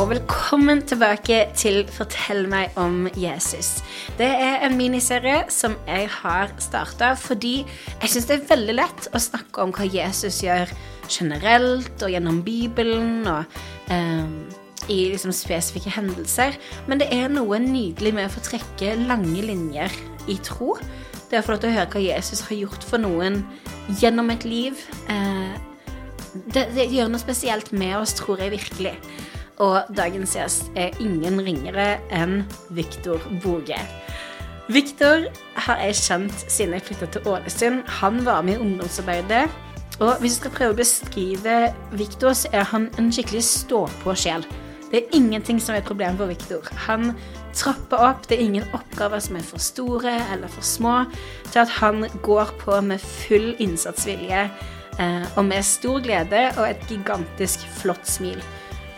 og velkommen tilbake til Fortell meg om Jesus. Det er en miniserie som jeg har starta fordi jeg syns det er veldig lett å snakke om hva Jesus gjør generelt og gjennom Bibelen og um, i liksom spesifikke hendelser. Men det er noe nydelig med å få trekke lange linjer i tro. Det å få lov til å høre hva Jesus har gjort for noen gjennom et liv. Uh, det, det gjør noe spesielt med oss, tror jeg virkelig. Og dagens gjest er ingen ringere enn Viktor Boge. Viktor har jeg kjent siden jeg flytta til Ålesund. Han var med i ungdomsarbeidet. Og hvis jeg skal prøve å beskrive Viktor, så er han en skikkelig stå-på-sjel. Det er ingenting som er et problem for Viktor. Han trapper opp. Det er ingen oppgaver som er for store eller for små, til at han går på med full innsatsvilje eh, og med stor glede og et gigantisk flott smil.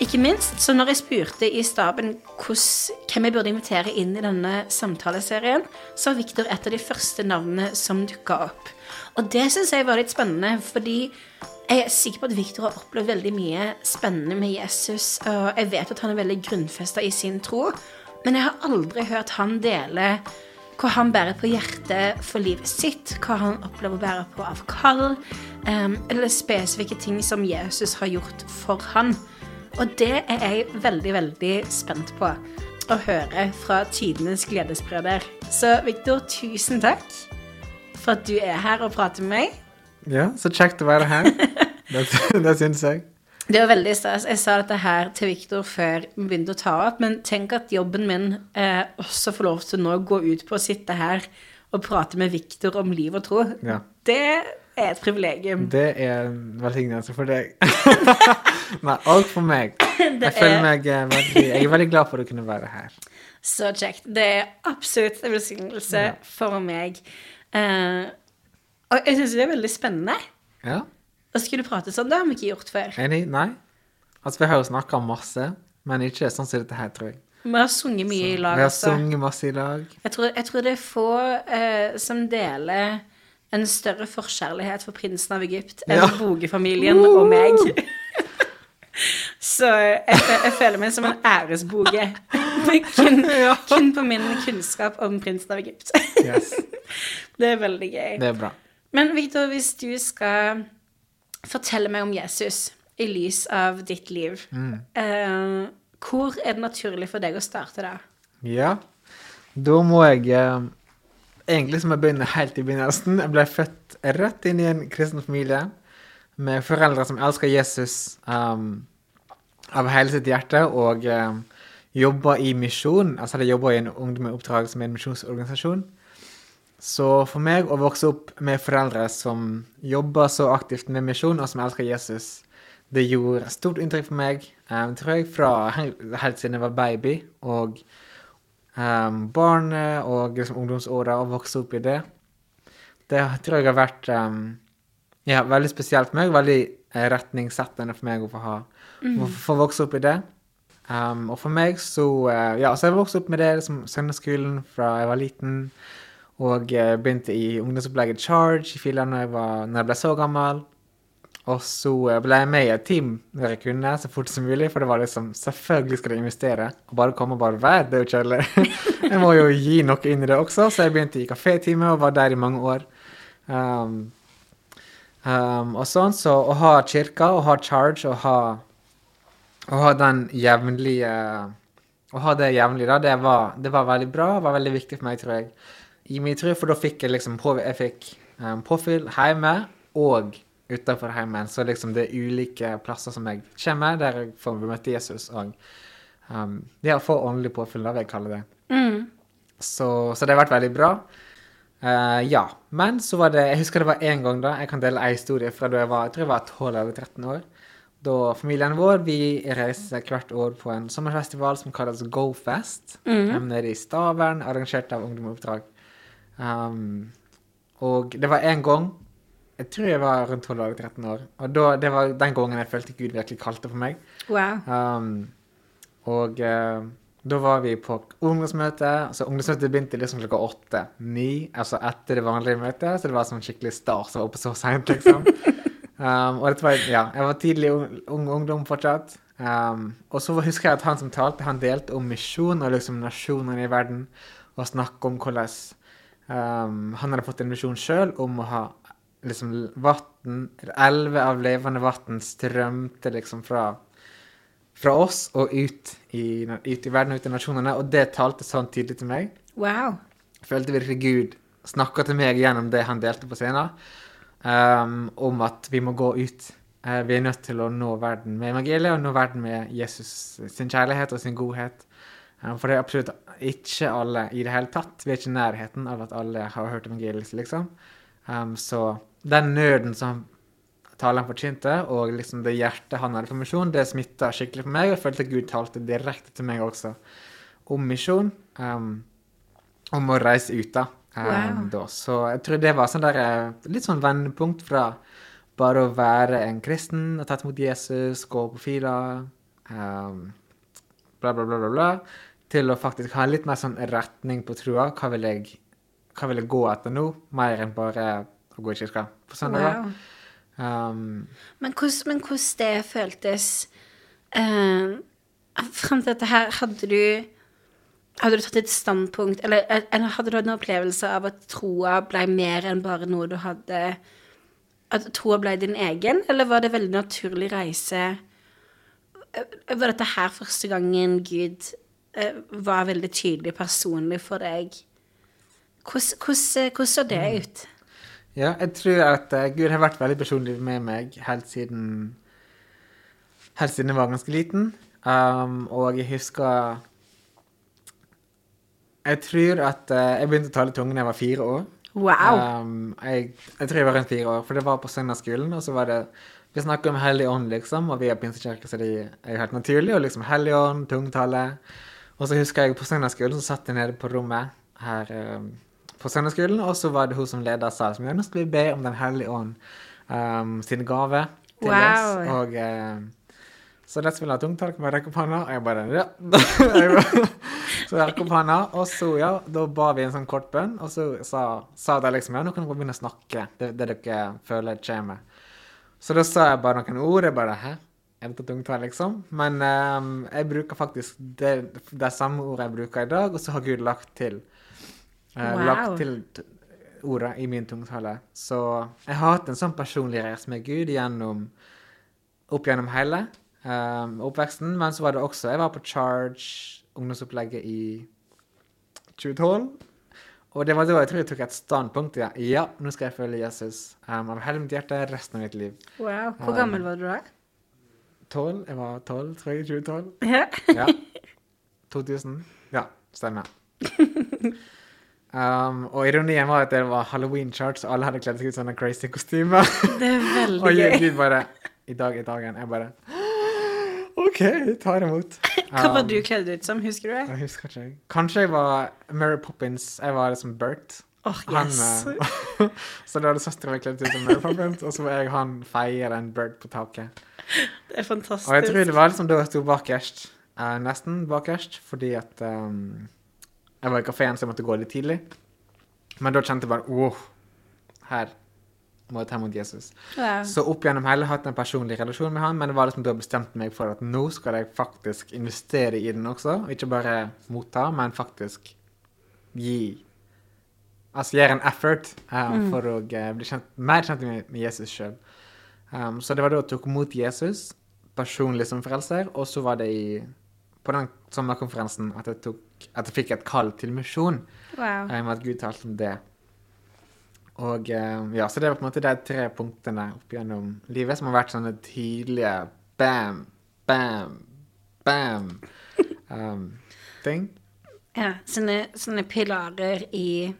Ikke minst, så når jeg spurte i staben hos, hvem jeg burde invitere inn i denne samtaleserien, så var Viktor et av de første navnene som dukka opp. Og det syns jeg var litt spennende, fordi jeg er sikker på at Viktor har opplevd veldig mye spennende med Jesus, og jeg vet at han er veldig grunnfesta i sin tro, men jeg har aldri hørt han dele hva han bærer på hjertet for livet sitt, hva han opplever å bære på av kall, um, eller spesifikke ting som Jesus har gjort for han. Og det er jeg veldig, veldig spent på å høre fra tidenes gledesspreder. Så Viktor, tusen takk for at du er her og prater med meg. Ja, så kjekt å være her. Det, det syns jeg. Det var veldig stas. Jeg sa dette her til Viktor før vi begynte å ta opp, men tenk at jobben min eh, også får lov til nå å gå ut på å sitte her og prate med Viktor om liv og tro. Ja. Det er et privilegium. Det er en velsignelse for deg. Nei, alt for meg. Jeg føler er- meg eh, veldig Jeg er veldig glad for å kunne være her. Så kjekt. Det er absolutt en velsignelse Ja. for meg. Uh, og jeg syns det er veldig spennende. Ja, Å skulle prate sånn, det har vi ikke gjort før. enig? Nei? Altså, vi har jo snakka masse, men ikke sånn som dette her, tror jeg. Vi har sunget mye i lag Vi har også. sunget masse i lag. Jeg tror, jeg tror det er få uh, som deler en større forkjærlighet for prinsen av Egypt enn Ja. bogefamilien uh. og meg. Så jeg, jeg føler meg som en æresboge. kun, kun på min kunnskap om prinsen av Egypt. Yes. Det er veldig gøy. Det er bra. Men Victor, hvis du skal fortelle meg om Jesus i lys av ditt liv, eh, hvor er det naturlig for deg å starte da? Ja. Da må jeg eh, Egentlig så må jeg begynne helt i begynnelsen. Jeg ble født rett inn i en kristen familie med foreldre som elsker Jesus um, av hele sitt hjerte, og um, jobber i misjon. Altså de jobba i en ungdomsoppdrag som en misjonsorganisasjon. Så for meg å vokse opp med foreldre som jobber så aktivt med misjon, og som elsker Jesus, det gjorde stort inntrykk for meg, um, tror jeg, fra helt siden jeg var baby. Og um, barnet og liksom ungdomsåra, og vokse opp i det. Det tror jeg har vært um, ja, veldig spesielt for meg. Veldig eh, retningssettende for meg å få ha å få vokse opp i det. Um, og for meg så uh, Ja, så jeg vokste opp med det liksom, søndagsskolen fra jeg var liten. Og uh, begynte i ungdomsopplegget Charge i Fila når jeg, jeg ble så gammel. Og så eh, ble jeg med i et team der jeg kunne, så fort som mulig. For det var liksom Selvfølgelig skal jeg investere. Og bare komme og bare være, det er jo kjedelig. jeg må jo gi noe inn i det også, så jeg begynte i kafétime og var der i mange år. Um, um, og sånn, så å ha kirka, å ha charge, å ha, å ha den jevnlige Å ha det jevnlig, da, det var, det var veldig bra. var veldig viktig for meg, tror jeg. I min tro, for da fikk jeg liksom jeg fikk um, påfyll hjemme og utenfor heimen. Så liksom det er ulike plasser som jeg kommer, der jeg får møte Jesus. Og um, det å få åndelig påfyll, vil jeg kalle det. Så, så det har vært veldig bra. Uh, ja. Men så var det Jeg husker det var én gang, da. Jeg kan dele en historie fra da jeg var jeg tror jeg var 12 eller 13 år. Da familien vår vi reiser hvert år på en sommerfestival som kalles GoFest. um, nede i Stavern, arrangert av Ungdom Oppdrag. Um, og det var en gang Jeg tror jeg var rundt 12 eller 13 år. Og da, det var den gangen jeg følte Gud virkelig kalte på meg. Wow. Um, og uh, da var vi på ungdomsmøte. Altså Ungdomsmøtet begynte liksom klokka åtte-ni, altså etter det vanlige møtet. Så det var sånn skikkelig stas å være oppe så seint, liksom. Um, og dette var, ja, jeg var tidlig ung, ung ungdom fortsatt. Um, og så husker jeg at han som talte, han delte om misjon og liksom nasjonene i verden, og snakket om hvordan um, han hadde fått en misjon sjøl om å ha liksom vann Elver av levende vann strømte liksom fra, fra oss og ut i, ut i verden og ut i nasjonene, og det talte sånn tydelig til meg. Wow. Følte virkelig Gud snakka til meg gjennom det han delte på scenen, um, om at vi må gå ut. Uh, vi er nødt til å nå verden med evangeliet og nå verden med Jesus sin kjærlighet og sin godhet. Um, for det er absolutt ikke alle i det hele tatt. Vi er ikke i nærheten av at alle har hørt evangeliet, liksom. Um, så den nøden som taleren forkynte, og liksom det hjertet han hadde for misjon, det smitta skikkelig for meg. Og jeg følte at Gud talte direkte til meg også om misjon. Um, om å reise ut, da. Um, Wow. da. Så jeg tror det var sånn der, eh, litt sånn vendepunkt fra bare å være en kristen og tatt imot Jesus, gå på fila, um, bla, bla, bla, bla, bla, til å faktisk ha litt mer sånn retning på trua. Hva vil jeg, hva vil jeg gå etter nå? Mer enn bare å gå i kirka på søndag. wow. Um, Men hvordan, det føltes uh, Fram til dette her, hadde du Hadde du tatt et standpunkt, eller, eller hadde du hatt en opplevelse av at troa ble mer enn bare noe du hadde At troa ble din egen, eller var det en veldig naturlig reise Eh, Var dette her første gangen Gud eh, var veldig tydelig personlig for deg? Hvordan, hvordan, hvordan så det ut? Ja, jeg tror at eh, Gud har vært veldig personlig med meg helt siden Helt siden jeg var ganske liten. Um, og jeg husker Jeg tror at eh, jeg begynte å tale tunge da jeg var fire år. Wow. Um, jeg, jeg tror jeg var rundt fire år, for det var på søndagsskolen. Og så var det Vi snakker om Hellig ånd, liksom, og vi er pinsekirke, så det er jo helt naturlig. Og liksom Hellig ånd, tungtale. Og så husker jeg på søndagsskolen så satt jeg nede på rommet her um, på søndagsskolen, og så var det hun som leda sa som nå skal vi be om Den hellige ånd um, sin gave til Wow. oss. Og uh, så lett som vil ha tungtale, kan bare rekke opp hånda. Og jeg bare ja. Så jeg rakk opp hånda, og så ja, da ba vi en sånn kort bønn, og så sa, sa de liksom ja, nå kan dere begynne å snakke, det, det dere føler kommer. Så da sa jeg bare noen ord. Jeg bare hæ? Liksom? Men um, jeg bruker faktisk det, det samme ordet jeg bruker i dag, og så har Gud lagt til Wow. Lagt til ordet i min tungtale. Så jeg har hatt en sånn personlig reise med Gud gjennom opp gjennom hele um, oppveksten. Men så var det også Jeg var på Charge, ungdomsopplegget, i 2012. Og det var da jeg tror jeg tok et standpunkt. Ja, ja nå skal jeg følge Jesus um, av hele mitt hjerte resten av mitt liv. Wow. Hvor gammel var du da? 12? Jeg var 12, tror jeg. 2012. Ja. Ja. 2000. Ja, stemmer. Um, og ironien var at det var halloween-charts, og alle hadde kledd seg ut sånne crazy kostymer. Det er veldig og jeg, gøy. Bare I dag er dagen. Jeg bare OK, jeg tar imot. Hva var Um, du kledd ut som, husker du det? Jeg husker ikke. Kanskje jeg var Mary Poppins. Jeg var liksom Bert. Åh, Han, uh, eh, så da hadde søstera mi kledd ut som Mary Poppins, og så var jeg han feier en Bert på taket. Det er fantastisk. Og jeg tror det var liksom da jeg sto bakerst. Uh, nesten bakerst, fordi at um, jeg var i kafeen, så jeg måtte gå litt tidlig. Men da kjente jeg bare oh, her må jeg ta imot Jesus. Ja. Så opp gjennom hele hatt en personlig relasjon med han, men det var liksom da bestemte meg for at nå skal jeg faktisk investere i den også. Og ikke bare motta, men faktisk gi Altså gjøre en effort eh, for å uh, bli kjent, mer kjent med, med Jesus sjøl. Um, så det var da jeg tok imot Jesus personlig som frelser, og så var det i på den sommerkonferansen at jeg, tok, at jeg fikk et kall til misjon. wow. Um, at Gud talte om det. Og um, ja, Så det var på en måte de tre punktene opp gjennom livet som har vært sånne tydelige bam, bam, bam um, ting. Ja, sånne, sånne pilarer i,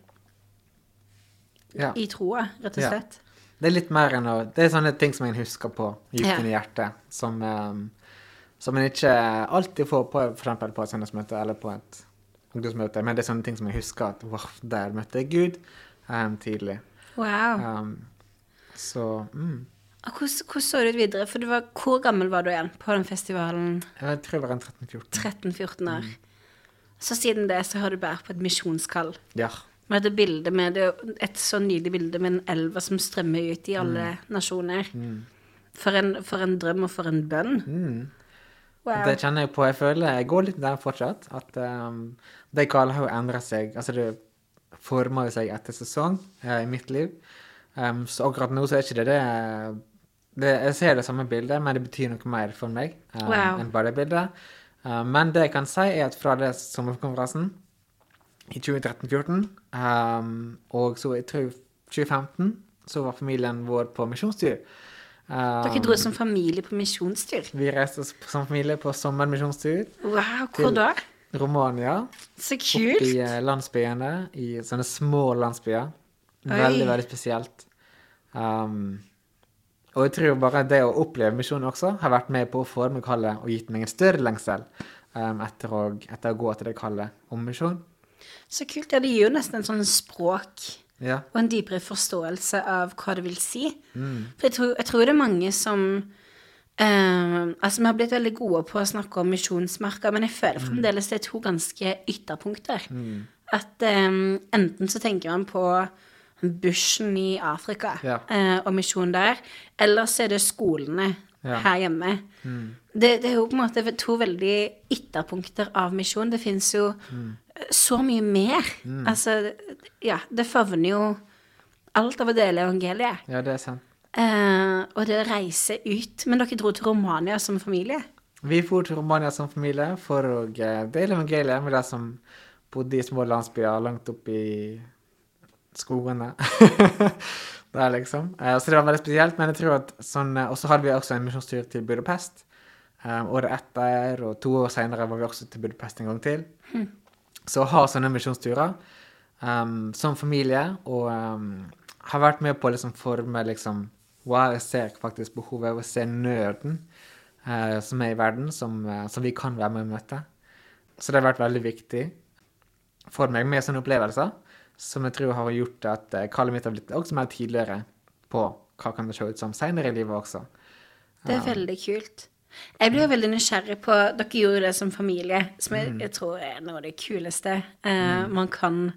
Ja. i troa, rett og Ja. slett. Det er litt mer enn å Det er sånne ting som en husker på dypt Ja. inni hjertet, som, um, som en ikke alltid får på eksempel på et søndagsmøte eller på et ungdomsmøte, men det er sånne ting som jeg husker at wow, der møtte jeg Gud um, tidlig. Wow. Um, så mm, Hvordan, hvordan så det ut videre? For du var, Hvor gammel var du igjen på den festivalen? jeg tror jeg var en 13-14. 13-14 år. Mm. Så siden det så har du båret på et misjonskall. Ja. Med det bildet med det, et så nydelig bilde med en elva som strømmer ut i alle Mm. nasjoner. For, en, for en drøm og for en bønn. Mm. Wow. Det kjenner jeg på. Jeg føler jeg går litt der fortsatt. At um, de kallene har jo endra seg. Altså, det former jo seg etter sesong eh, i mitt liv. Um, så akkurat nå så er ikke det det, det Jeg ser det samme bildet, men det betyr noe mer for meg um, Wow. enn bare det bildet. Um, men det jeg kan si, er at fra det sommerkonferansen i 2013-2014, um, og så i 2015, så var familien vår på misjonstur. Um, Dere dro som familie på misjonstur. vi reiste som familie på sommermisjonstur. Wow, hvor da? Romania. Så kult. i eh, landsbyene. I sånne små landsbyer. Oi. Veldig, veldig spesielt. Um, og jeg tror bare det å oppleve misjonen også har vært med på å få meg kallet og gitt meg en større lengsel um, etter, å, etter å gå til det kallet om misjon. Så kult. Ja, det gir jo nesten en sånn språk Ja. og en dypere forståelse av hva det vil si. Mm. For jeg tror, jeg tror det er mange som eh, Altså, vi har blitt veldig gode på å snakke om misjonsmarker, men jeg Mm. føler fremdeles det er to ganske ytterpunkter. At um, enten så tenker man på bushen i Afrika Ja. uh, og misjon der, eller så er det skolene Ja. her hjemme. Det, det er jo på en måte to veldig ytterpunkter av misjon. Det fins jo mm. så mye mer. Altså, ja, det favner jo alt av å dele evangeliet. ja, det er sant. Eh, og det å reise ut. Men dere dro til Romania som familie? Vi dro til Romania som familie for å eh, dele evangeliet med de som bodde i små landsbyer langt oppe i skogene. Der, liksom. Eh, Så det var veldig spesielt. Men jeg tror at sånn Og så hadde vi også en misjonstur til Budapest Um, året etter, og to år senere var vi også til Budapest en gang til. Så å ha sånne misjonsturer um, som familie og um, har vært med på å liksom forme liksom Wow, jeg ser faktisk behovet, og jeg ser nøden eh, som er i verden, som, eh, som vi kan være med å møte. Så det har vært veldig viktig for meg med sånne opplevelser, som jeg tror har gjort at eh, kallet mitt har blitt også mer tydeligere på hva kan det se ut som senere i livet også. Det er veldig kult. Jeg blir jo veldig nysgjerrig på Dere gjorde det som familie, som jeg, jeg tror er noe av det kuleste eh, man kan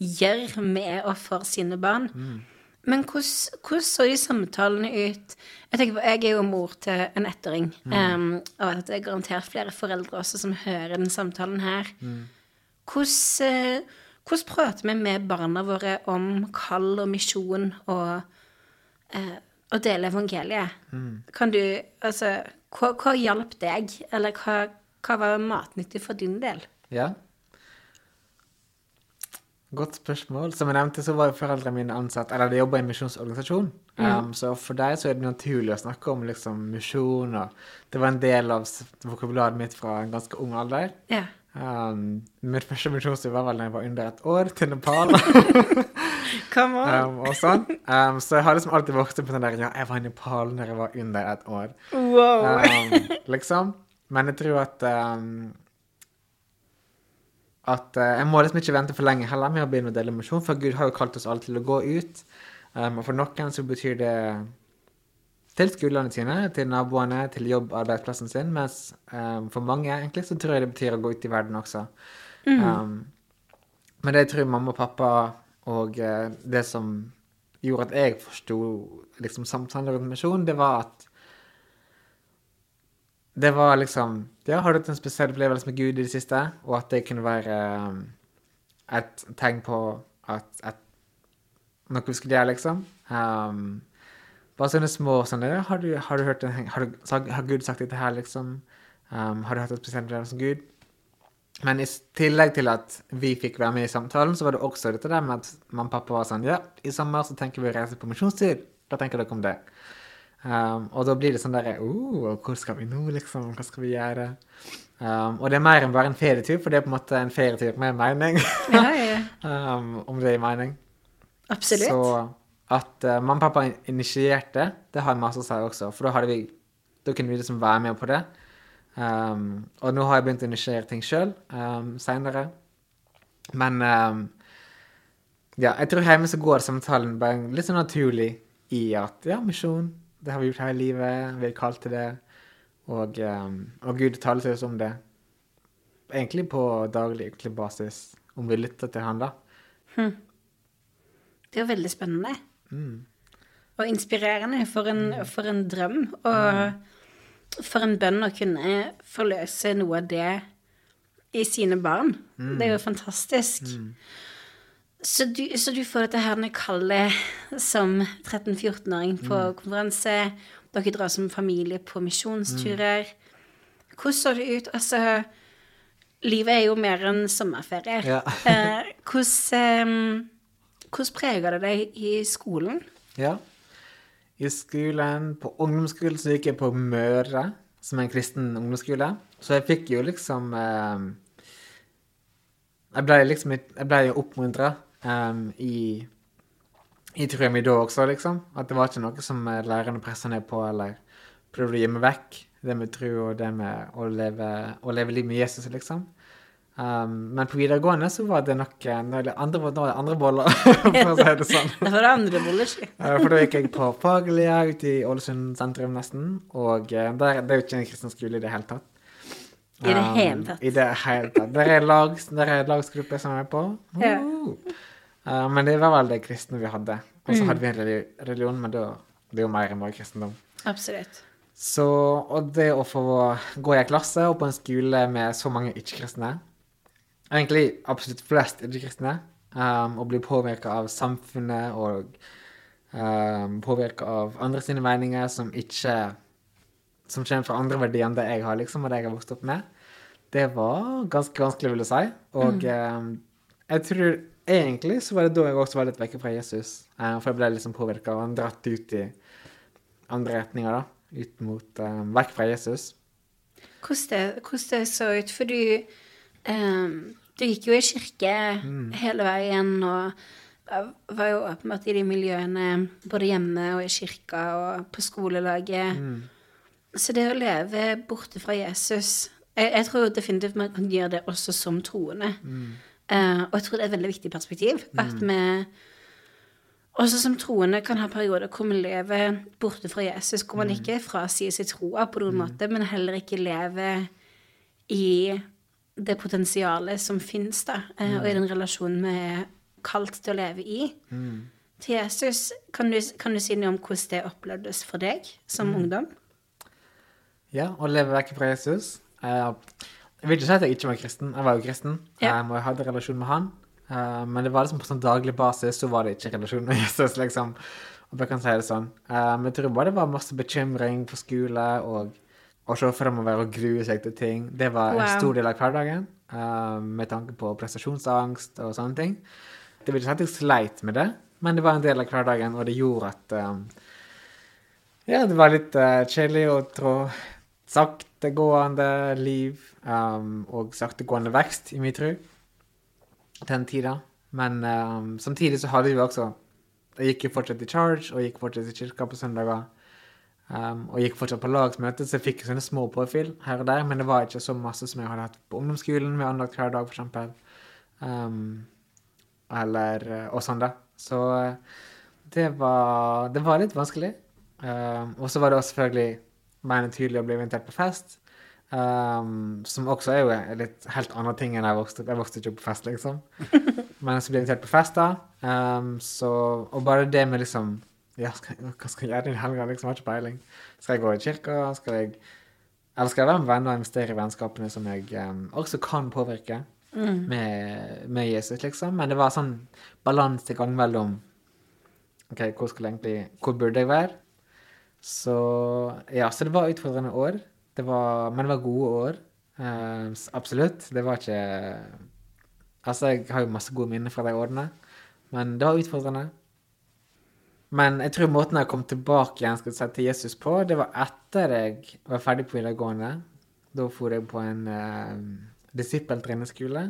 gjøre med og for sine barn. Men hvordan, så de samtalene ut? Jeg tenker på, jeg er jo mor til en ettåring, em, og at det er garantert flere foreldre også som hører den samtalen her. Hvordan, uh, prater vi med barna våre om kall og misjon og uh, å dele evangeliet. Kan du Altså, hva, hva hjalp deg, eller hva, hva var matnyttig for din del? Ja. Godt spørsmål. Som jeg nevnte, så var jo foreldrene mine ansatt Eller de jobba i en misjonsorganisasjon. Um, så for deg så er det naturlig å snakke om liksom misjon, og det var en del av vokabularet mitt fra en ganske ung alder. Ja. Um, mitt første misjonstur var vel da jeg var under et år, til Nepal. Come on. um, og sånn. Um, så jeg har liksom alltid vokst opp med den der Ja, jeg var i Nepal når jeg var under et år. wow. Um, liksom. Men jeg tror at um, At uh, jeg må liksom ikke vente for lenge heller med å begynne å dele misjon, for Gud har jo kalt oss alle til å gå ut. Um, og for noen så betyr det til skolene sine, til naboene, til jobb, arbeidsplassen sin, mens um, for mange egentlig så tror jeg det betyr å gå ut i verden også. Um, men det jeg tror mamma og pappa og uh, det som gjorde at jeg forsto liksom, samtalen rundt misjon, det var at det var liksom Ja, har du hatt en spesiell opplevelse med Gud i det siste? Og at det kunne være um, et tegn på at, at noe skulle gjøre, liksom. Um, bare sånne små sånne har, du, har du hørt en, har, du, har Gud sagt dette her, liksom? Um, har du hatt en spesiell opplevelse med Gud? Men i tillegg til at vi fikk være med i samtalen, så var det også dette der med at mamma og pappa var sånn Ja, i sommer så tenker vi å reise på misjonstid. Da tenker dere om det? Um, og da blir det sånn derre oh, Hvor skal vi nå, liksom? Hva skal vi gjøre? Um, og det er mer enn bare en ferietur, for det er på en måte en ferietur med mening. Ja, ja, um, om det gir mening. absolutt. Så at uh, mamma og pappa in- initierte, det har masse å si også. For da, vi, da kunne vi liksom være med på det. Og nå har jeg begynt å initiere ting sjøl um, seinere. Men ja, jeg tror hjemme så går samtalen bare litt sånn naturlig i at ja, misjon, det har vi gjort hele livet, vi er kalt til det. Og, um, og Gud taler til oss om det. Egentlig på daglig basis, om vi lytter til Han, da. Det er jo veldig spennende. Mm. Og inspirerende for en, for en drøm. Og for en bønn å kunne forløse noe av det i sine barn. Det er jo fantastisk. Så, du, så du får dette her kallet som 13-14-åring på konferanse. Dere drar som familie på misjonsturer. Hvordan så det ut? Altså, livet er jo mer enn sommerferie. Ja. Eh, hvordan, eh, hvordan preger det deg i skolen? Ja. I skolen, på ungdomsskolen, så gikk jeg på Møre, som er en kristen ungdomsskole. Så jeg fikk jo liksom eh, Jeg ble liksom Jeg ble jo oppmuntra i i trua da også, liksom. At det var ikke noe som eh, lærerne pressa ned på eller prøvde å meg vekk. Det med tro og det med å leve, å leve liv med Jesus, liksom. Um, men på videregående så var det nok eh, andre, det andre boller, for å si det sånn. Det var andre boller, si. Eh, For da gikk jeg på faglige ute i Ålesund sentrum nesten. Og der, det er jo ikke en kristen skole i det hele tatt. I det Um, hele tatt. I det hele tatt. Der er, lag, der er lagsgruppe som er på. Ja. Uh. Uh, men det var vel det kristne vi hadde. Og så Mm. hadde vi en religion, men da, det er jo mer enn bare kristendom. Absolutt. Så, og det å få gå i en klasse og på en skole med så mange ikke-kristne, egentlig absolutt flest ikke-kristne, um, og bli påvirka av samfunnet og um, påvirka av andre sine meninger som ikke Som kommer fra andre verdier enn det jeg har, liksom, og det jeg har vokst opp med, det var ganske vanskelig, vil jeg si. Og um, jeg tror egentlig så var det da jeg også var litt vekke fra Jesus. eh, for jeg ble liksom påvirka og han dratt ut i andre retninger, da. Ut mot um, Vekk fra Jesus. Hvordan det, hvordan det så ut, for du um, Du gikk jo i kirke hele veien, og var jo åpenbart i de miljøene både hjemme og i kirka og på skolelaget. Så det å leve borte fra Jesus jeg, jeg tror definitivt man kan gjøre det også som troende. Eh, og jeg tror det er et veldig viktig perspektiv. At vi også som troende kan ha perioder hvor vi lever borte fra Jesus, hvor man ikke frasier seg troa på noen måte, men heller ikke lever i det potensialet som fins, da, eh, og i den relasjonen vi er kalt til å leve i. Til Jesus, kan du, kan du si noe om hvordan det opplevdes for deg som ungdom? Ja, å leve vekk fra Jesus. Eh, jeg vil ikke si at jeg ikke var kristen. Jeg var jo kristen, Ja. eh, og jeg hadde relasjon med han. Uh, men det var liksom på sånn daglig basis så var det ikke relasjon med Jesus, liksom. Og jeg kan si det sånn. Eh, men jeg tror bare det var masse bekymring på skole og å se fremover og grue seg til ting. Det var en stor del av hverdagen, Uh, med tanke på prestasjonsangst og sånne ting. Det vil ikke si at jeg sleit med det, men det var en del av hverdagen, og det gjorde at um, ja, det var litt uh, kjedelig å trå saktegående liv um, og saktegående vekst i min tro den tida. Men um, samtidig så hadde vi også Jeg gikk jo fortsatt i charge og gikk fortsatt i kirka på søndager. Um, og gikk fortsatt på lagsmøte, så jeg fikk sånne små påfyll her og der. Men det var ikke så masse som jeg hadde hatt på ungdomsskolen med andakt hver dag, eksempel. Um, eller eh, Og sånn, da. Så eh, det var, det var litt vanskelig. Um, og så var det også selvfølgelig mer enn tydelig å bli invitert på fest. Um, som også er jo en litt helt annen ting enn jeg vokste opp. Jeg vokste ikke opp på fest, liksom. Men så blir jeg invitert på fest, da. Um, så, og bare det med liksom Ja, skal, hva skal jeg gjøre i helga? Liksom, jeg har ikke peiling. Skal jeg gå i kirka? Skal jeg Eller skal jeg være med venner og investere i vennskapene som jeg um, også kan påvirke med, med Jesus, liksom? Men det var sånn balansegang mellom OK, hvor egentlig Hvor burde jeg være? Så ja, så det var utfordrende år. Det var, men det var gode år. Uh, absolutt. Det var ikke Altså, jeg har jo masse gode minner fra de årene, men det var utfordrende. Men jeg tror måten jeg kom tilbake igjen skal si, til Jesus på, det var etter jeg var ferdig på videregående. Da for jeg på en uh, disippeltrenerskole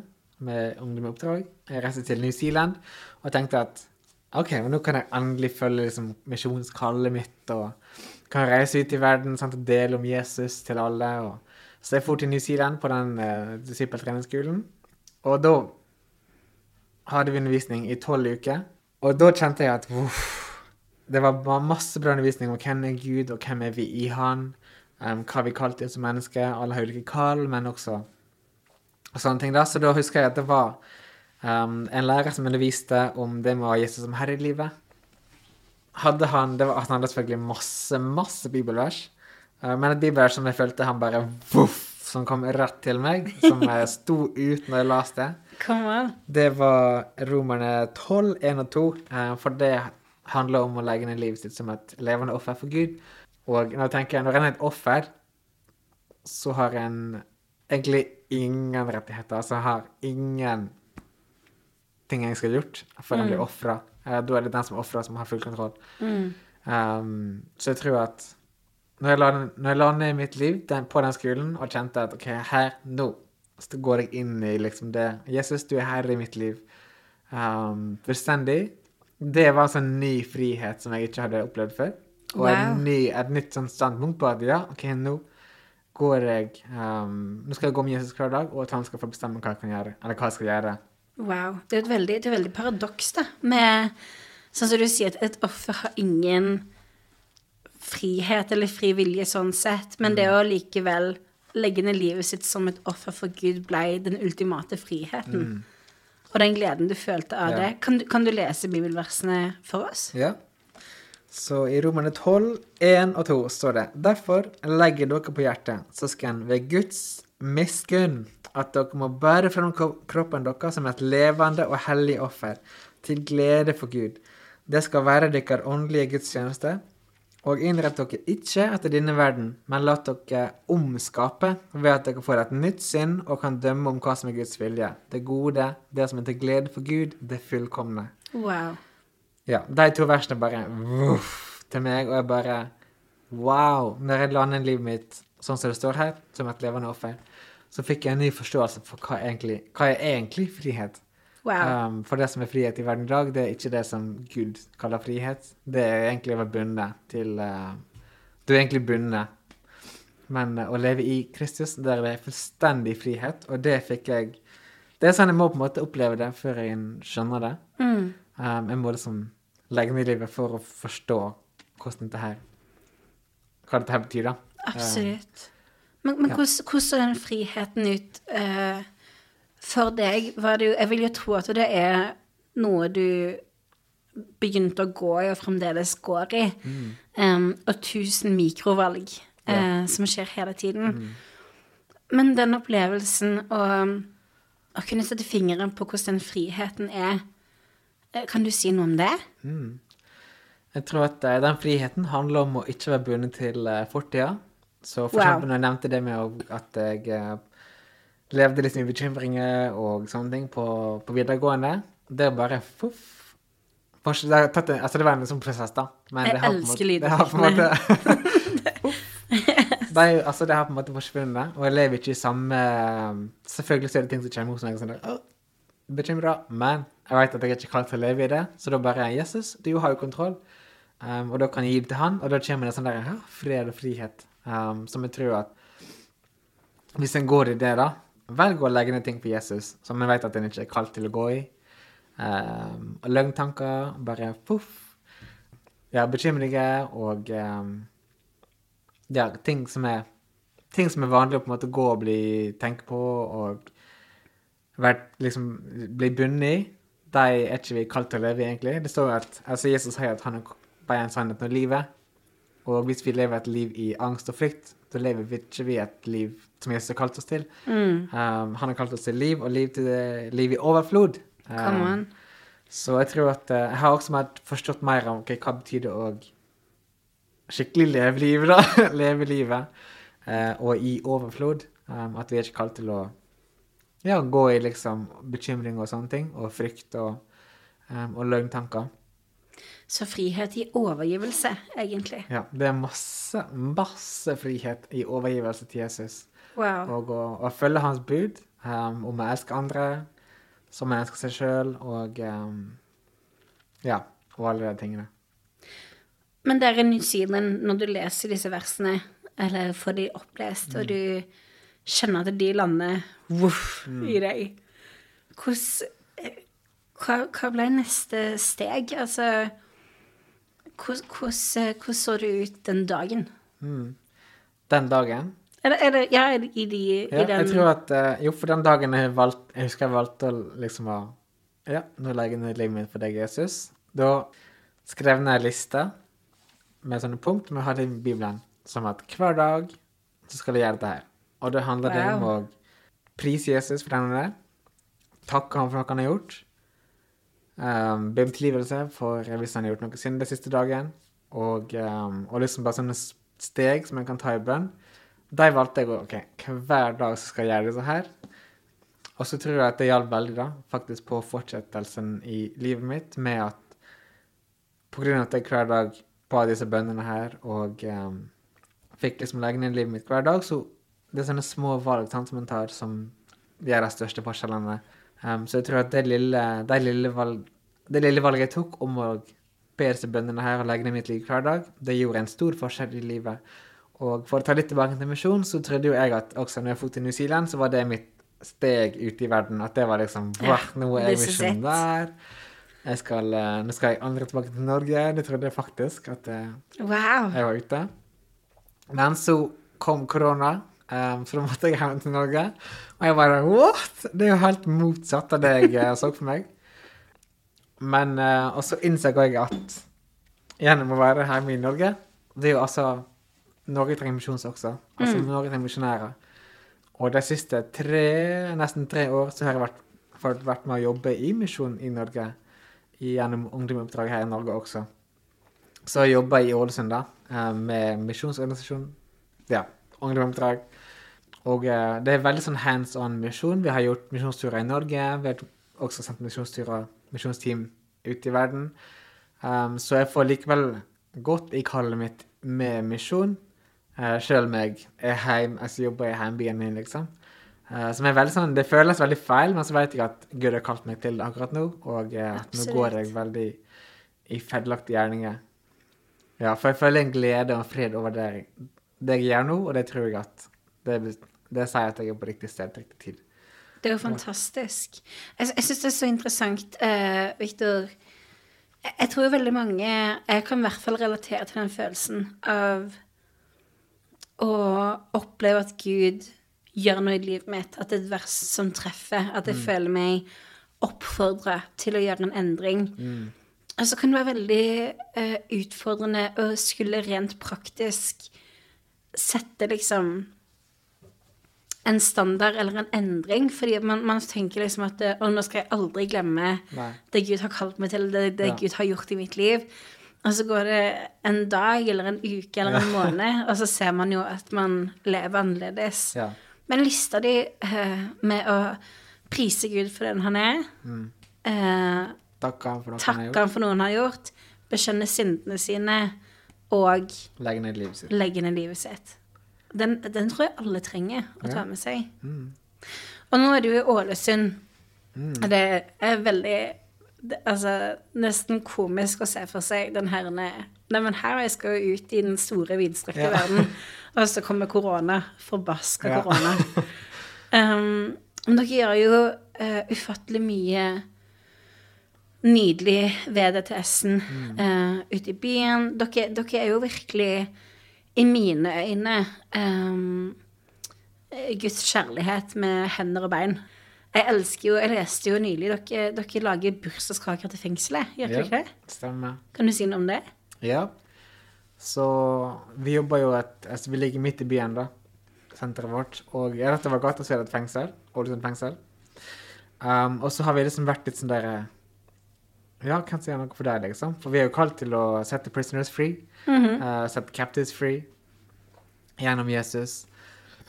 med ungdom i oppdrag. Jeg reiste til New Zealand og tenkte at OK, men nå kan jeg endelig følge liksom, misjonskallet mitt og kan reise ut i verden sant, og dele om Jesus til alle. Og... Så jeg dro til New Zealand på den uh, disippeltreningsskolen. Og da hadde vi undervisning i tolv uker. Og da kjente jeg at uff, det var masse bra undervisning om hvem er Gud, og hvem er vi i Han. Um, hva vi kalte som mennesker. Alle har ulike kall, men også og sånne ting. da. Så da husker jeg at det var um, en lærer som underviste om det med å ha Jesus som herre i livet. Hadde han, det var, Han hadde selvfølgelig masse, masse bibelvers. uh, men et bibelvers som jeg følte han bare voff, som kom rett til meg, som jeg sto ut når jeg leste det. Come on. Det var Romerne 12, 1 og 2. uh, For det handler om å legge ned livet sitt som et levende offer for Gud. Og når jeg tenker, når en er et offer, så har en egentlig ingen rettigheter. Altså har ingen ting jeg skal ha gjort før jeg blir ofra. Da er det den som ofrer, som har full kontroll. Mm. Um, så jeg tror at når jeg la, når jeg la ned mitt liv den, på den skolen og kjente at OK, her, nå så går jeg inn i liksom det Jesus, du er herre i mitt liv. Um, fullstendig. Det var en sånn ny frihet som jeg ikke hadde opplevd før. Og Wow. et, ny, et nytt sånn standpunkt på at ja, OK, nå går jeg um, Nå skal jeg gå med Jesus hver dag, og at han skal få bestemme hva jeg kan gjøre. Eller hva jeg skal gjøre. Wow. Det er et veldig, er et veldig paradoks, da. Med Sånn som du sier, at et offer har ingen frihet eller fri vilje sånn sett, men det å likevel legge ned livet sitt som et offer for Gud blei den ultimate friheten. Og den gleden du følte av Ja. det. Kan du, kan du lese bibelversene for oss? Ja. Så i Romerne 12, 1 og 2 står det Derfor legger dere på hjertet, søsken, ved Guds miskunn, at dere må bære fram kroppen deres som et levende og hellig offer, til glede for Gud. Det skal være deres åndelige gudstjeneste. Og innrett dere ikke etter denne verden, men la dere omskape ved at dere får et nytt sinn og kan dømme om hva som er Guds vilje. Det gode, det som er til glede for Gud, det fullkomne. Wow. Ja, de to versene bare voff, til meg, og jeg bare Wow! Når jeg lander livet mitt sånn som det står her, som et levende offer, så fikk jeg en ny forståelse for hva, egentlig, hva er egentlig frihet. Wow. Um, for det som er frihet i verden i dag, det er ikke det som Gud kaller frihet. Det er egentlig å være bundet til uh, Du er egentlig bundet. Men uh, å leve i Kristus, der det er fullstendig frihet, og det fikk jeg Det er sånn jeg må på en måte oppleve det før jeg skjønner det. Mm. Um, jeg må liksom legge ned livet for å forstå hvordan dette her Hva dette her betyr, da. Absolutt. Men, men ja. hvordan, hvordan så den friheten ut uh, for deg? Var det jeg vil jo tro at det er noe du begynte å gå i og fremdeles går i. Em, og tusen mikrovalg eh, som skjer hele tiden. Men den opplevelsen å, å kunne sette fingeren på hvordan den friheten er, eh, kan du si noe om det? Jeg tror at den friheten handler om å ikke være bundet til fortida. Så for Wow. eksempel når jeg nevnte det med at jeg eh, levde litt med bekymringer og sånne ting på, på videregående, det er bare fuff. Det, tatt altså det var en sånn prosess, da. Men Jeg elsker lyden. det har på en måte det, er, jo- altså, det har på en måte forsvunnet, og jeg lever ikke i samme Selvfølgelig så er det ting som kommer hos meg sånn der, «Åh, bekymra, men jeg vet at jeg er ikke klar til å leve i det, så da bare Jesus, du har jo kontroll. Um, og da kan jeg gi det til han, og da kommer det sånn der fred og frihet. Um, som jeg tror at hvis en går i det, da, velg å legge ned ting for Jesus, som en vet at en ikke er kalt til å gå i. Um, og løgntanker, bare poff. Ja, bekymringer og um, ja, ting som er ting som er vanlig å på en måte gå og bli tenke på og vært, liksom, bli bundet i, de er ikke vi kalt til å leve i, egentlig. Det står at altså Jesus sier at han er en sannhet når livet. Og hvis vi lever et liv i angst og frykt, så lever vi ikke vi et liv som Jesus har kalt oss til. Mm. Um, han har kalt oss til liv, og liv, til liv i overflod. Um, så jeg tror at uh, jeg har også forstått mer om okay, hva betyr det å skikkelig leve livet, da. leve livet. Uh, og i overflod. Um, at vi er ikke kalt til å ja, gå i liksom bekymring og sånne ting. Og frykt og, um, og løgntanker. Så frihet i overgivelse, egentlig. Ja, det er masse, masse frihet i overgivelse til Jesus. Wow. Og å, å følge hans bud um, om å elske andre som en elsker seg sjøl, og um, ja, og alle de tingene. Men der i New Zealand, når du leser disse versene, eller får de opplest, og du kjenner at de lander voff i deg, hvordan eh, hva, hva ble neste steg? Altså hvordan, hvordan, så det ut den dagen? Den dagen Eller, eller ja, i, de, ja, i den Jeg tror at eh, Jo, for den dagen jeg valgt, Jeg husker jeg valgte å liksom ha Ja, nå legger jeg livet mitt for deg, Jesus. Da skrev jeg en liste med sånne punkt vi hadde i Bibelen. som at hver dag så skal jeg gjøre dette her. Og det handler det om å prise Jesus for den han er, takke ham for noe han har gjort, um, be om tilgivelse for hvis han har gjort noe synd den siste dagen, og, um, og liksom bare sånne steg som en kan ta i bønn. De valgte jeg å OK, hver dag så skal jeg gjøre disse her. Og så tror jeg at det hjalp veldig, da, faktisk på fortsettelsen i livet mitt, med at på grunn av at jeg hver dag ba disse bønnene her, og um, fikk liksom legge ned livet mitt hver dag, så det er sånne små valg sant, som en tar, som gjør de største forskjellene. Um, så jeg tror at det lille, det, lille valg, det lille valget jeg tok om å be disse bøndene her og legge ned mitt liv hver dag, det gjorde en stor forskjell i livet. Og for å ta litt tilbake til misjon, så trodde jo jeg at også når jeg dro til New Zealand, så var det mitt steg ute i verden. At det var liksom Wow, nå er jeg misjonær. Jeg skal, eh, nå skal jeg aldri tilbake til Norge. Det trodde jeg faktisk at jeg, Wow. jeg var ute. Men så kom korona, um, så da måtte jeg hjem til Norge. Og jeg bare What?! Det er jo helt motsatt av det jeg eh, så for meg. Men uh, Og så innså jeg at gjennom å være hjemme i Norge Det er jo altså Norge trenger misjons også. Altså Norge trenger misjonærer. Og de siste tre, nesten tre år så har jeg vært, vært med å jobbe i misjon i Norge. Gjennom ungdomsoppdrag her i Norge også. Så jeg jobba i Ålesund da, eh, med misjonsorganisasjon. Ja, ungdomsoppdrag. Og eh, det er veldig sånn hands on misjon. Vi har gjort misjonsturer i Norge. Vi har også sendt misjonsturer, misjonsteam ut i verden. Um, så jeg får likevel godt i kallet mitt med misjon, uh, sjøl om jeg er heim, altså jobber i heimbyen min, liksom. Uh, som er veldig sånn, Det føles veldig feil, men så vet jeg at Gud har kalt meg til det akkurat nå, og uh, nå går jeg veldig i feilaktige gjerninger. Ja, for jeg føler en glede og en fred over det, det jeg gjør nå, og det tror jeg at det, det sier at jeg er på riktig sted til riktig tid. Det er jo fantastisk. Jeg, jeg syns det er så interessant, uh, Victor. Jeg, jeg tror veldig mange Jeg kan i hvert fall relatere til den følelsen av å oppleve at Gud gjør noe i livet mitt. At det er et vers som treffer. At jeg føler meg oppfordra til å gjøre en endring. Og så kan det være veldig uh, utfordrende å skulle rent praktisk sette liksom en standard eller en endring, fordi man, man tenker liksom at eh, Å, nå skal jeg aldri glemme Nei. det Gud har kalt meg til, det, det Ja. Gud har gjort i mitt liv. Og så går det en dag eller en uke eller en måned, og så ser man jo at man lever annerledes. Ja. Men lista de uh, med å prise Gud for den han er, mm. uh, Takke han for han han for noe han har gjort, bekjenne syndene sine og Legge ned livet sitt. legge ned livet sitt. Den, den tror jeg alle trenger å ta med seg. Og nå er du i Ålesund. Mm. det er veldig det, Altså, nesten komisk å se for seg den herne Neimen, her jeg skal jo ut i den store, vidstrakte Ja. verden, og så kommer korona. Forbaska Ja. korona. Um, men dere gjør jo uh, ufattelig mye nydelig ved DTS-en eh, ute i byen. Dere, dere er jo virkelig, i mine øyne, um, Guds kjærlighet med hender og bein. Jeg elsker jo, jeg leste jo nylig Dere, dere lager bursdagskaker til fengselet, gjør dere ikke det? Stemmer. Kan du si noe om det? Ja. Så vi jobber jo et altså Vi ligger midt i byen, da. Senteret vårt. Og ja, dette var gata, så er det et fengsel. Ålesund fengsel. Um, og så har vi liksom vært litt sånn der Ja, kan si noe for deg, liksom. For vi er jo kalt til å sette prisoners free. uh, sette captives free. Gjennom Jesus.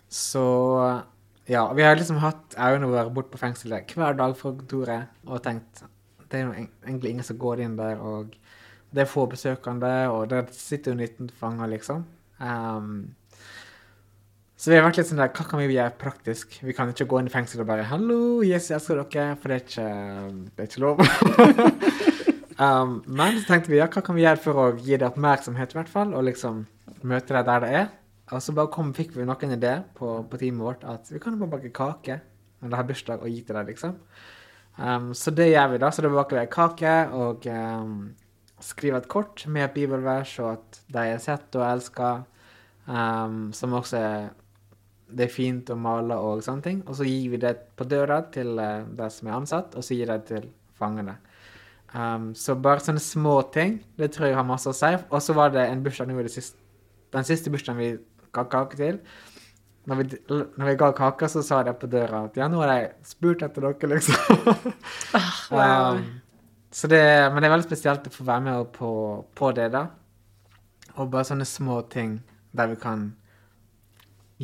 Så ja, vi har liksom hatt øynene våre bort på fengselet hver dag fra kontoret og tenkt det er jo egentlig ingen som går inn der, og det er få besøkende, og der sitter jo 19 fanger, liksom. Um, så vi har vært litt sånn der, hva kan vi gjøre praktisk? Vi kan ikke gå inn i fengsel og bare 'Hallo, Jesus, elsker dere', for det er ikke, det er ikke lov. um, men så tenkte vi, ja, hva kan vi gjøre for å gi det oppmerksomhet, i hvert fall, og liksom møte deg der det er? Og så bare kom, fikk vi noen idé på, på teamet vårt at vi kan jo bare bake kake når det har bursdag, og gi til deg, liksom. Um, så det gjør vi, da. Så da baker vi kake og um, skriver et kort med et bibelvers, og at de er sett og elska, um, som også er det er fint å male og sånne ting. Og så gir vi det på døra til uh, de som er ansatt, og så gir de det til fangene. Um, så bare sånne små ting, det tror jeg har masse å si. Og så var det en bursdag nå den siste bursdagen vi ga kake til når vi, når vi ga kake, så sa de på døra at ja, nå har de spurt etter dere, liksom. wow. um, så det, men det er veldig spesielt å få være med på, på det, da. Og bare sånne små ting der vi kan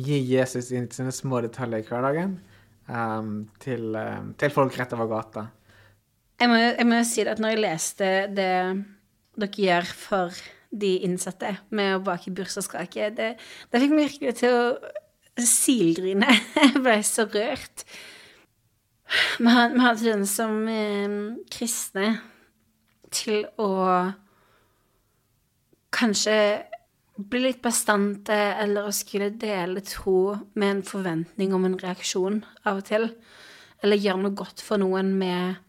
gi Jesus inn sånne små detaljer i hverdagen um, til, um, til folk rett over gata. Jeg må, jeg må si at når jeg leste det dere gjør for de innsatte med å bake bursdagskake, det, det fikk meg virkelig til å silgrine. Jeg ble så rørt. Vi har, har den som eh, kristne til å kanskje bli litt bastante eller å skulle dele tro med en forventning om en reaksjon av og til. Eller gjøre noe godt for noen med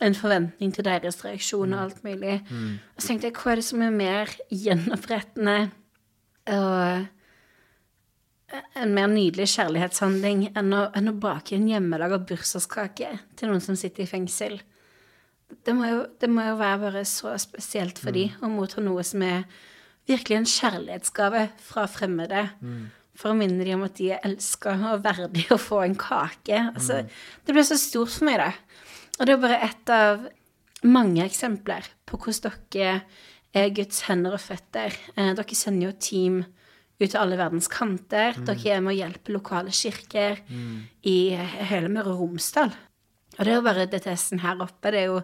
en forventning til deres reaksjon og alt mulig. Mm. Og så tenkte jeg, hva er det som er mer gjenopprettende og en mer nydelig kjærlighetshandling enn å, enn å bake en hjemmelaga bursdagskake til noen som sitter i fengsel? Det må jo, det må jo være bare så spesielt for de å motta noe som er virkelig en kjærlighetsgave fra fremmede. For å minne dem om at de er elska og verdige å få en kake. Altså, Det ble så stort for meg, da. Og det er bare ett av mange eksempler på hvordan dere er Guds hender og føtter. Eh, dere sender jo team ut til alle verdens kanter. Dere er med å hjelpe lokale kirker i hele Møre og Romsdal. Og det er jo bare DTS-en her oppe. Det er jo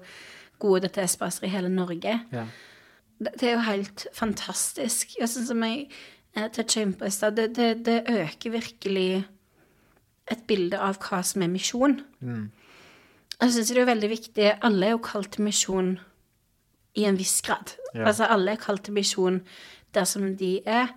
gode DTS-baser i hele Norge. Ja. Det, er jo helt fantastisk. Og sånn som jeg eh, toucha i stad, det, det øker virkelig et bilde av hva som er misjon. Mm. Jeg syns det er veldig viktig Alle er jo kalt til misjon i en viss grad. Ja. Altså alle er kalt til misjon der som de er.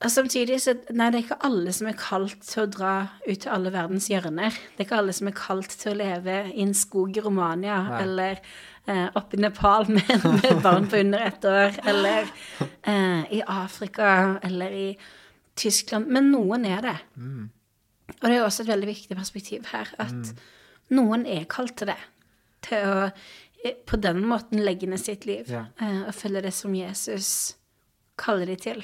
Og samtidig så Nei, det er ikke alle som er kalt til å dra ut til alle verdens hjørner. Det er ikke alle som er kalt til å leve i en skog i Romania Nei. eller eh, oppe i Nepal med, med barn på under ett år, eller eh, i Afrika eller i Tyskland. Men noen er det. Og det er også et veldig viktig perspektiv her, at noen er kalt til det. Til å eh, på den måten legge ned sitt liv Ja. eh, og følge det som Jesus kaller de til.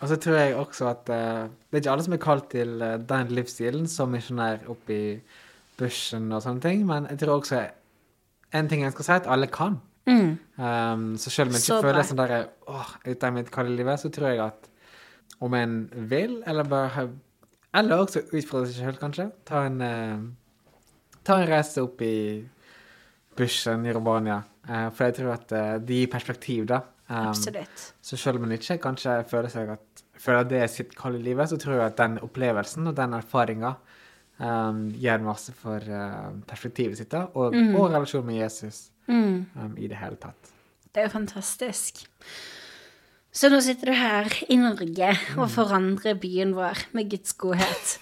Og så tror jeg også at uh, det er ikke alle som er kalt til uh, den livsstilen som misjonær oppe i bushen og sånne ting, men jeg tror også en ting jeg skal si, at alle kan. Mm. Um, så selv om jeg Så ikke føler det sånn der åh, ute av mitt kalde livet, så tror jeg at om en vil, eller bare ha- Eller også utfordre seg selv, kanskje. Ta en, eh, ta en reise opp i bushen i Romania. Eh, for jeg tror at eh, det gir perspektiv, da. Um, Absolutt. så selv om en ikke kanskje føler, seg at, føler det er sitt kall i livet, så tror jeg at den opplevelsen og den erfaringa um, gjør masse for uh, perspektivet sitt da, og, og relasjonen med Jesus Mm. um, i det hele tatt. Det er jo fantastisk. Så nå sitter du her i Norge og forandrer byen vår med Guds godhet.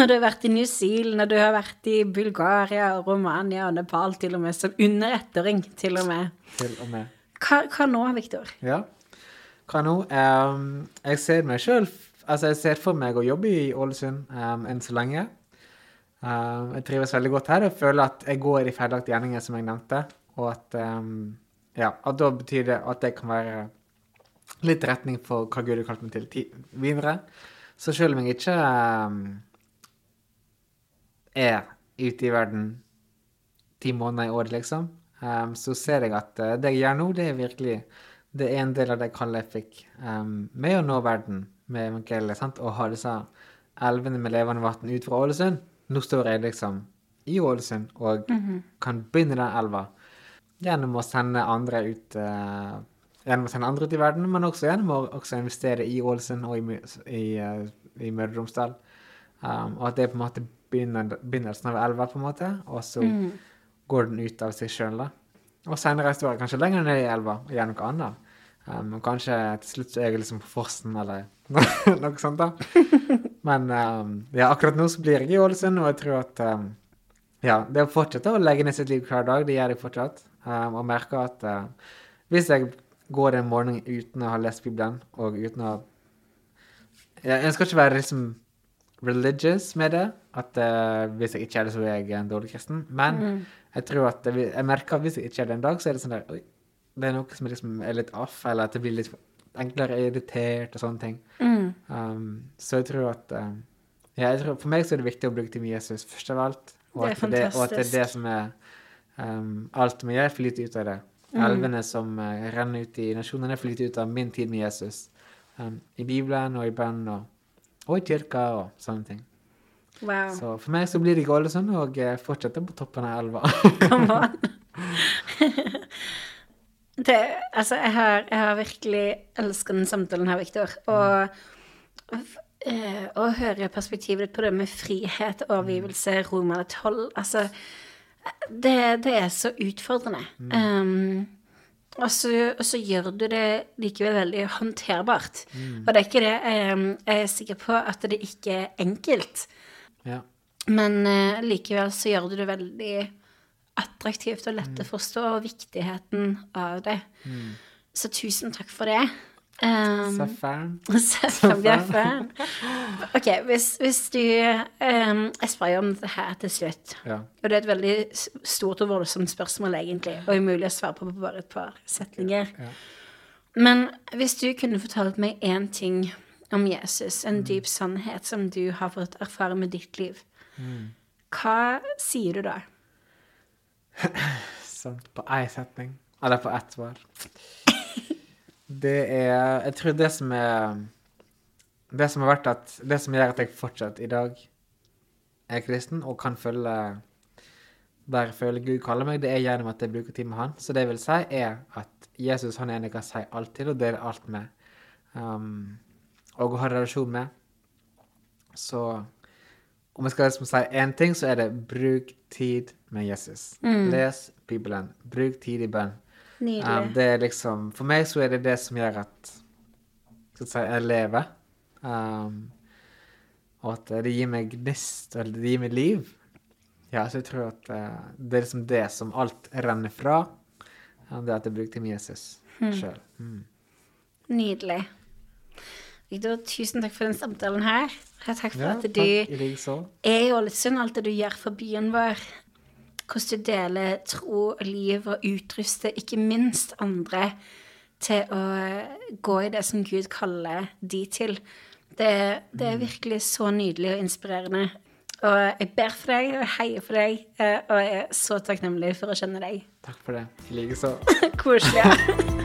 Og du har vært i New Zealand, og du har vært i Bulgaria og Romania og Nepal til og med, som underettering, til og med. Til og med. Hva, hva nå, Viktor? Ja. Hva nå? Um, jeg ser meg sjøl Altså, jeg ser for meg å jobbe i Ålesund um, enn så lenge. Um, jeg trives veldig godt her og føler at jeg går i feilaktige gjerninger, som jeg nevnte. Og at Ja, at da betyr det at jeg kan være litt retning for hva Gud har kalt meg til ti videre. Så selv om jeg ikke um, er ute i verden ti måneder i året, liksom, um, så ser jeg at uh, det jeg gjør nå, det er virkelig det er en del av det kallet jeg fikk um, med å nå verden med evangeliet, sant? og ha disse elvene med levende vann ut fra Ålesund. Nå står jeg liksom i Ålesund og kan begynne den elva gjennom å sende andre ut uh, Gjennom å sende andre ut i verden, men også gjennom å også investere i Ålesund og i, i, uh, i Møre og Romsdal. Um, og at det er på en måte begynnelsen av elva, på en måte, og så går den ut av seg sjøl, da. Og senere står jeg kanskje lenger ned i elva og gjør noe annet. Um, kanskje til slutt så er jeg liksom på fossen eller noe sånt, da. Men um, ja, akkurat nå så blir jeg i Ålesund, og jeg tror at um, ja, det å fortsette å legge ned sitt liv hver dag, det gjør jeg fortsatt. Um, og merker at uh, hvis jeg går en morgen uten å ha lest Bibelen, og uten å ja, Jeg skal ikke være liksom religious med det, at uh, hvis jeg ikke er det, så er jeg en dårlig kristen. Men jeg tror at jeg merker at hvis jeg ikke er det en dag, så er det sånn der Oi, det er noe som liksom er litt off, eller at det blir litt enklere irritert og sånne ting. Mm. Um, så jeg tror at um, ja, jeg tror, For meg så er det viktig å bruke tid med Jesus først av alt. Og Det er at det, og at det er det som er um, alt vi gjør, flyter ut av det. Mm. Elvene som eh, renner ut i nasjonene, flyter ut av min tid med Jesus. Um, I Bibelen og i bønn og, og i kirka og sånne ting. Wow. Så for meg så blir det ikke Ålesund og eh, fortsette på toppen av elva. Come on. det, altså, jeg har, jeg har virkelig elsket den samtalen her, Victor. Og eh, å høre perspektivet ditt på det med frihet, overgivelse, Romerne 12 Altså, det, det er så utfordrende. Um, og så, og så gjør du det likevel veldig håndterbart. Og det er ikke det um, Jeg er sikker på at det ikke er enkelt. ja. Men uh, likevel så gjør du det veldig attraktivt og lett å forstå og viktigheten av det. Så tusen takk for det. Um. Safran. Ok, hvis, hvis du um, Jeg spør om det her til slutt. Ja. Og det er et veldig stort og voldsomt spørsmål, egentlig, og umulig å svare på på bare et par setninger. Ja. Men hvis du kunne fortalt meg én ting om Jesus, en dyp sannhet som du har fått erfare med ditt liv, hva sier du da? Sant. på én setning. Eller på ett svar. Det er Jeg tror det som er Det som har vært at Det som gjør at jeg fortsatt i dag er kristen og kan følge der jeg føler Gud kaller meg, det er gjennom at jeg bruker tid med Han. Så det jeg vil si, er at Jesus han er en jeg kan si alt til og dele alt med. Um, og å ha relasjon med. Så om jeg skal liksom si én ting, så er det bruk tid med Jesus. Les Bibelen. Bruk tid i bønn. Nydelig. det er liksom For meg så er det det som gjør at skal si, jeg lever. Um, og at det gir meg gnist, eller det gir meg liv. Ja, så jeg tror at uh, det er liksom det som alt renner fra. um, Det at jeg bruker til Jesus sjøl. Mm. Nydelig. Victor, tusen takk for den samtalen her. Takk for Ja, at du takk, er i Ålesund, alt det du gjør for byen vår. Hvordan du deler tro og liv og utruster ikke minst andre til å gå i det som Gud kaller de til. Det, det er virkelig så nydelig og inspirerende. Og jeg ber for deg og heier for deg, eh, og jeg er så takknemlig for å kjenne deg. Takk for det. I likeså. Koselig.